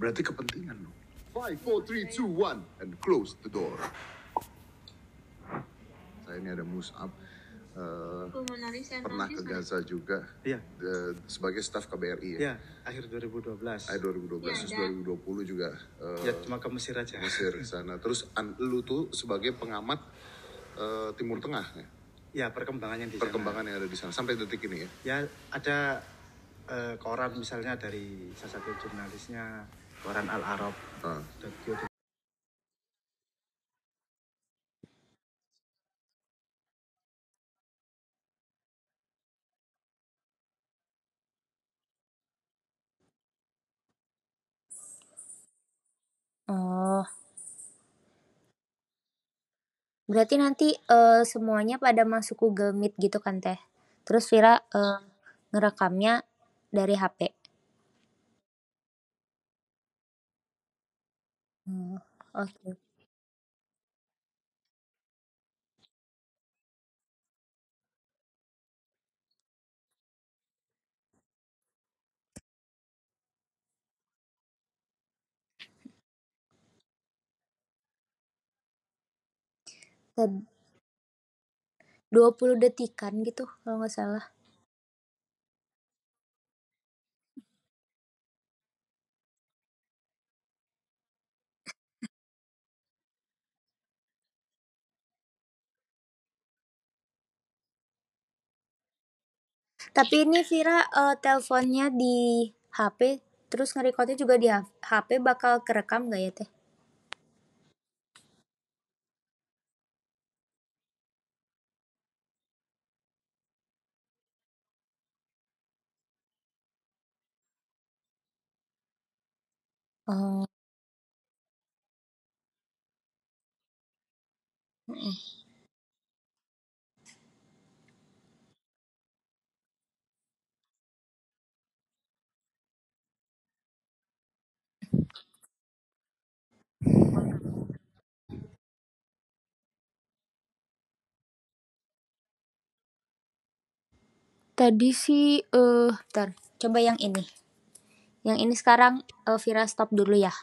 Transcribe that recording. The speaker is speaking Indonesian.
Berarti kepentingan dong. 5, 4, 3, 2, 1, and close the door. Saya ini ada Musab. eh, Center pernah ke Gaza juga Iya, eh, sebagai staf KBRI ya. iya, akhir 2012. Akhir 2012 terus Iya, 2020 juga eh, Ya cuma ke Mesir aja. Mesir ke sana. Terus an, lu tuh sebagai pengamat eh, Timur Tengah ya. Ya perkembangannya di sana. Perkembangan yang ada di sana sampai detik ini ya. Ya ada eh, koran misalnya dari salah satu jurnalisnya koran Al Arab. Ah. Oh. Berarti nanti eh, semuanya pada masuk Google Meet gitu kan teh? Terus Vira eh, ngerekamnya dari HP. Hmm, oke. Tad- 20 detikan gitu kalau nggak salah. Tapi ini Vira eh, teleponnya di HP terus nge-recordnya juga di HP bakal kerekam nggak ya teh? Oh. Tadi sih eh bentar, coba yang ini. Yang ini sekarang eh, Vira stop dulu ya.